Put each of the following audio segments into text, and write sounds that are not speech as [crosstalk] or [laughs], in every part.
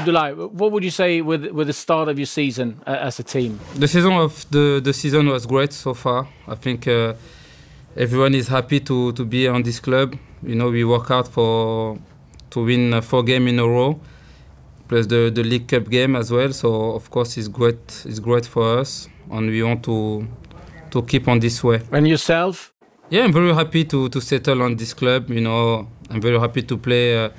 Abdullah, what would you say with with the start of your season uh, as a team? The season of the the season was great so far. I think uh, everyone is happy to to be on this club. You know, we work hard for to win uh, four games in a row, plus the the League Cup game as well. So of course, it's great. It's great for us, and we want to to keep on this way. And yourself? Yeah, I'm very happy to to settle on this club. You know, I'm very happy to play uh,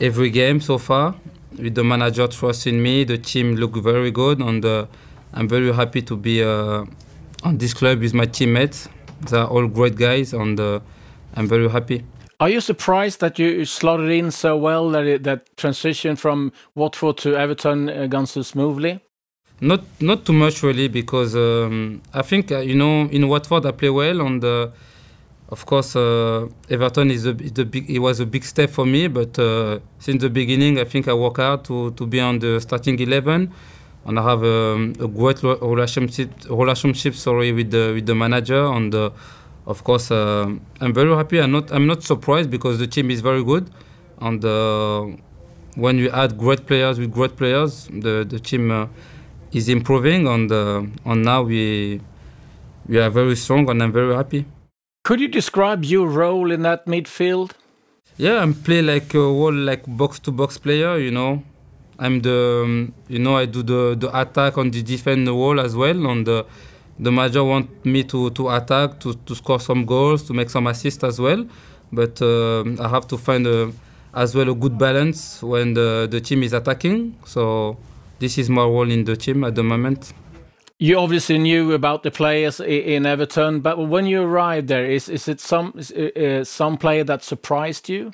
every game so far. With the manager trusting me, the team look very good, and uh, I'm very happy to be uh, on this club with my teammates. They're all great guys, and uh, I'm very happy. Are you surprised that you slotted in so well that it, that transition from Watford to Everton uh, gone so smoothly? Not not too much really, because um, I think uh, you know in Watford I play well, and uh, of course uh, Everton is a, a big. It was a big step for me, but uh, since the beginning I think I work hard to to be on the starting eleven, and I have um, a great relationship relationship sorry with the with the manager, and uh, of course uh, I'm very happy. I'm not I'm not surprised because the team is very good, and uh, when you add great players with great players, the the team. Uh, is improving and and now we we are very strong and I'm very happy. Could you describe your role in that midfield? Yeah, I'm play like a whole like box to box player. You know, I'm the um, you know I do the the attack and the defend the wall as well. And the the manager want me to to attack to to score some goals to make some assists as well. But um I have to find a, as well a good balance when the the team is attacking. So this is my role in the team at the moment. You obviously knew about the players in Everton, but when you arrived there, is is it some is, uh, uh, some player that surprised you?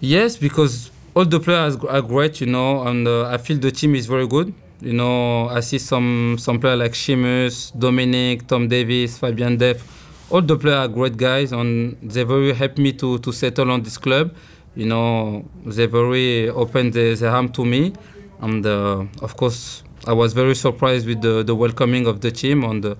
Yes, because all the players are great, you know, and uh, I feel the team is very good. You know, I see some some players like Seamus, Dominic, Tom Davies, Fabian Delph. All the players are great guys, and they very helped me to to settle on this club. You know, they very open their, their arm to me, and uh, of course, I was very surprised with the, the welcoming of the team, and uh,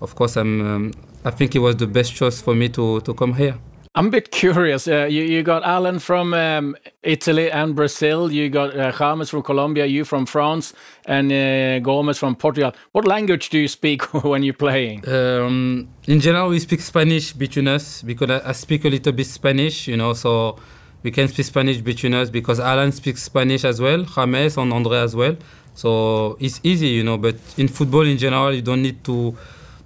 of course, I'm um, I think it was the best choice for me to to come here. I'm a bit curious. Uh, you, you got Alan from um, Italy and Brazil. You got uh, James from Colombia. You from France, and uh, Gomes from Portugal. What language do you speak [laughs] when you're playing? Um, in general, we speak Spanish between us because I, I speak a little bit Spanish, you know, so we can speak Spanish between us because Alan speaks Spanish as well, James and Andre as well. So it's easy, you know. But in football, in general, you don't need to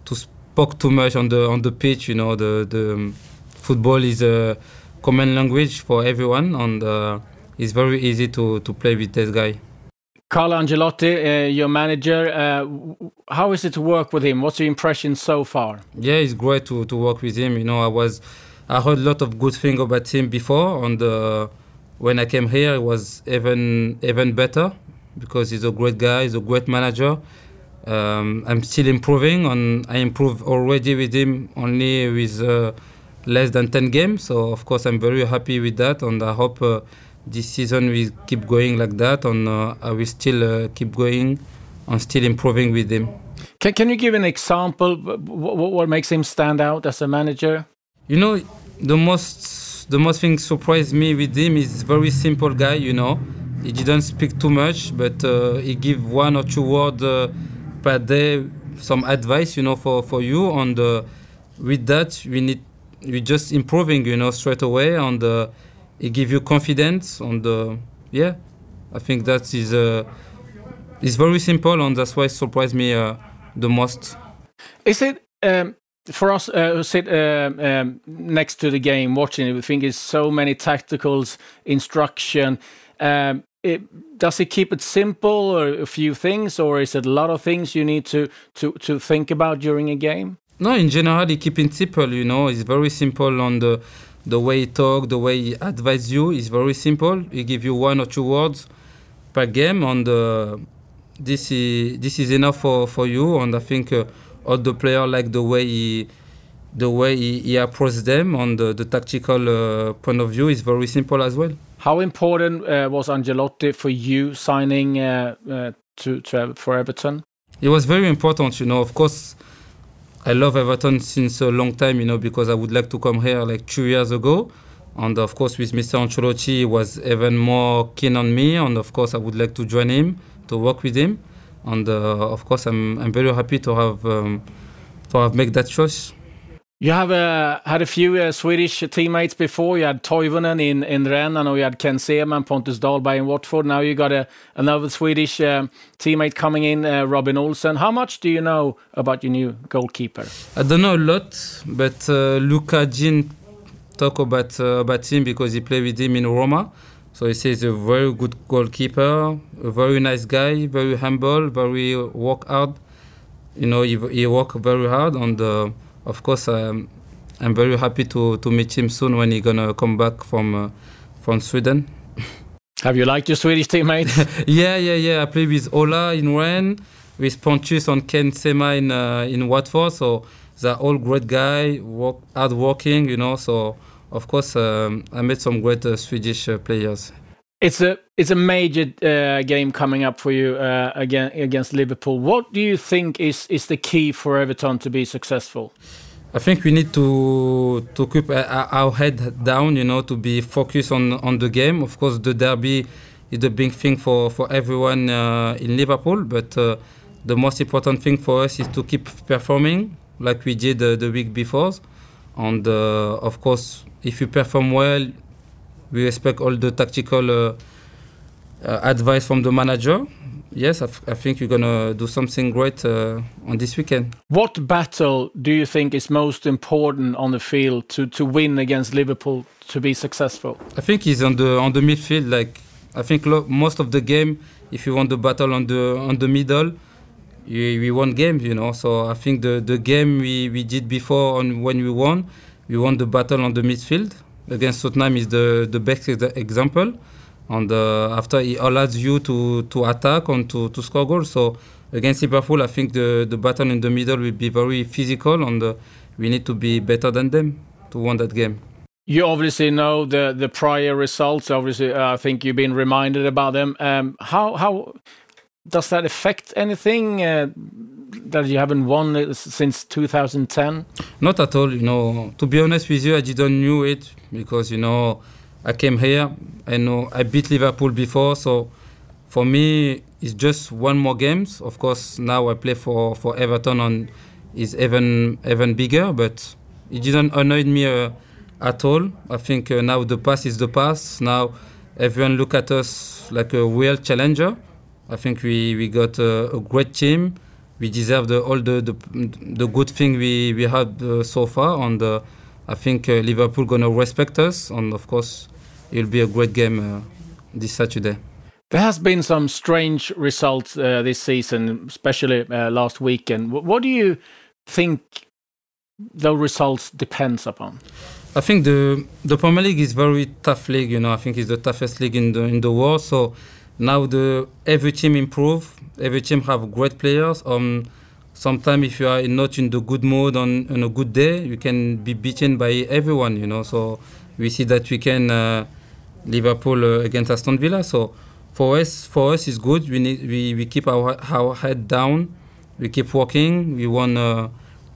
to speak too much on the on the pitch. You know, the the um, football is a common language for everyone, and uh, it's very easy to to play with this guy. Carlo Ancelotti, uh, your manager. Uh, how is it to work with him? What's your impression so far? Yeah, it's great to, to work with him. You know, I was I heard a lot of good things about him before, and uh, when I came here, it was even even better because he's a great guy. He's a great manager. Um, I'm still improving, and I improve already with him only with uh, less than 10 games. So of course, I'm very happy with that, and I hope uh, this season we keep going like that, and uh, I will still uh, keep going and still improving with him. Can, can you give an example? What, what makes him stand out as a manager? You know, the most the most thing surprised me with him is very simple guy. You know, he didn't speak too much, but uh, he give one or two words uh, per day, some advice. You know, for for you. And uh, with that, we need we just improving. You know, straight away, and uh, he give you confidence. And uh, yeah, I think that is uh, is very simple, and that's why it surprised me uh, the most. Is it um, for us uh, sit um, um, next to the game watching it? We think it's so many tacticals, instruction. Um, it, does it keep it simple, or a few things, or is it a lot of things you need to to to think about during a game? No, in general, he keep it simple. You know, it's very simple on the the way he talk, the way he advise you. is very simple. He give you one or two words per game, and uh, this is this is enough for, for you. And I think uh, all the player like the way he the way he, he approach them on the, the tactical uh, point of view is very simple as well. How important uh, was Ancelotti for you signing uh, uh, to, to for Everton? It was very important, you know. Of course, I love Everton since a long time, you know, because I would like to come here like two years ago. And of course, with Mr. Ancelotti, he was even more keen on me. And of course, I would like to join him to work with him. And uh, of course, I'm, I'm very happy to have um, to have made that choice. You have uh, had a few uh, Swedish teammates before. You had Toivonen in, in Rennes. I you had Ken Sema Pontus Dahlberg in Watford. Now you got a, another Swedish uh, teammate coming in, uh, Robin Olsen. How much do you know about your new goalkeeper? I don't know a lot, but uh, Lucas Digne talk about uh, about him because he played with him in Roma. So he says he's a very good goalkeeper, a very nice guy, very humble, very work hard. You know, he, he work very hard and of course, um, I'm very happy to, to meet him soon when he's gonna come back from uh, from Sweden. Have you liked your Swedish teammates? [laughs] yeah, yeah, yeah. I played with Ola in Rennes, with Pontus and Ken Sema in uh, in Watford. So they're all great guys, work, hard working, you know. So of course, um, I met some great uh, Swedish uh, players. It's a it's a major uh, game coming up for you uh, again against Liverpool. What do you think is is the key for Everton to be successful? I think we need to to keep uh, our head down, you know, to be focused on on the game. Of course, the derby is the big thing for for everyone uh, in Liverpool, but uh, the most important thing for us is to keep performing like we did uh, the week before. And of course, if you perform well, we respect all the tactical uh, uh, advice from the manager. Yes, I, think you're gonna do something great uh, on this weekend. What battle do you think is most important on the field to, to win against Liverpool to be successful? I think it's on the on the midfield. Like I think most of the game, if you want the battle on the on the middle, you, we won games. You know, so I think the the game we, we did before on when we won, we won the battle on the midfield against Tottenham is the, the best example. And uh, after it allows you to, to attack and to, to score goals. So against Liverpool, I think the, the battle in the middle will be very physical and uh, we need to be better than them to win that game. You obviously know the, the prior results. Obviously, uh, I think you've been reminded about them. Um, how how does that affect anything? Uh, that you haven't won since 2010? Not at all. You know, to be honest with you, I didn't knew it because you know I came here. I know I beat Liverpool before, so for me it's just one more games. Of course, now I play for for Everton and is even even bigger, but it didn't annoy me uh, at all. I think uh, now the past is the past. Now everyone look at us like a real challenger. I think we, we got a, a great team we deserve the, all the, the, the good thing we, we had uh, so far. And uh, I think uh, Liverpool gonna respect us. And of course, it'll be a great game uh, this Saturday. There has been some strange results uh, this season, especially uh, last weekend. What do you think the results depends upon? I think the the Premier League is very tough league. You know, I think it's the toughest league in the in the world. So now the every team improve, every team have great players. Um, sometimes if you are not in the good mood on, on a good day, you can be beaten by everyone. You know, so we see that we can uh, Liverpool uh, against Aston Villa. So for us, for us, it's good. We need we, we keep our our head down. We keep working. We won uh,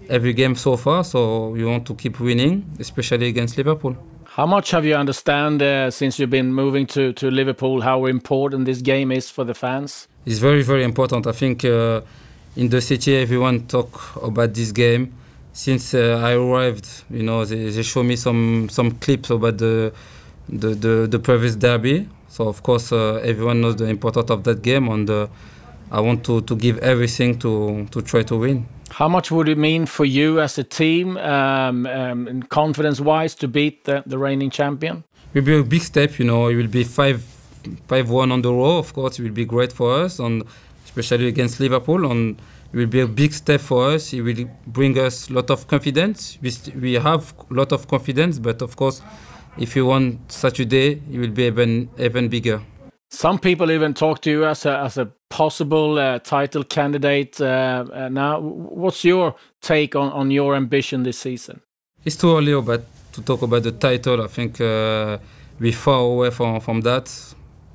every game so far, so we want to keep winning, especially against Liverpool. How much have you understand uh, since you've been moving to, to Liverpool how important this game is for the fans? It's very very important. I think uh, in the city everyone talk about this game. Since uh, I arrived, you know, they, they show me some some clips about the the the, the previous derby. So of course uh, everyone knows the importance of that game, and uh, I want to, to give everything to to try to win. How much would it mean for you as a team, um, um, confidence-wise, to beat the, the reigning champion? It will be a big step. You know, it will be five, five one on the row. Of course, it will be great for us, and especially against Liverpool. And it will be a big step for us. It will bring us a lot of confidence. We, we have a lot of confidence, but of course, if you want Saturday, it will be even even bigger. Some people even talk to you as a as a possible uh, title candidate uh, uh, now. What's your take on, on your ambition this season? It's too early about to talk about the title. I think uh, we're far away from, from that.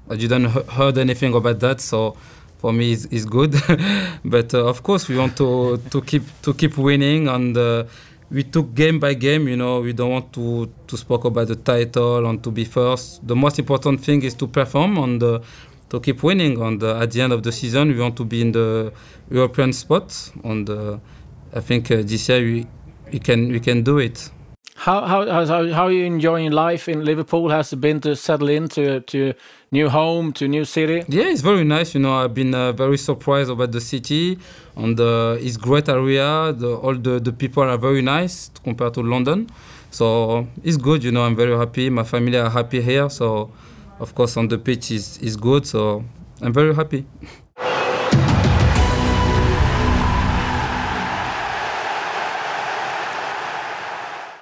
I didn't heard anything about that, so for me it's, it's good. [laughs] but uh, of course we want to, to keep to keep winning and uh, we took game by game. You know, we don't want to to speak about the title and to be first. The most important thing is to perform and uh, to keep winning. And uh, at the end of the season, we want to be in the European spot. And uh, I think uh, this year we, we can we can do it. How how how how are you enjoying life in Liverpool? Has it been to settle into to new home to new city? Yeah, it's very nice. You know, I've been uh, very surprised about the city and uh, it's great area. The, all the, the people are very nice compared to London, so it's good. You know, I'm very happy. My family are happy here. So, of course, on the pitch is is good. So I'm very happy. [laughs]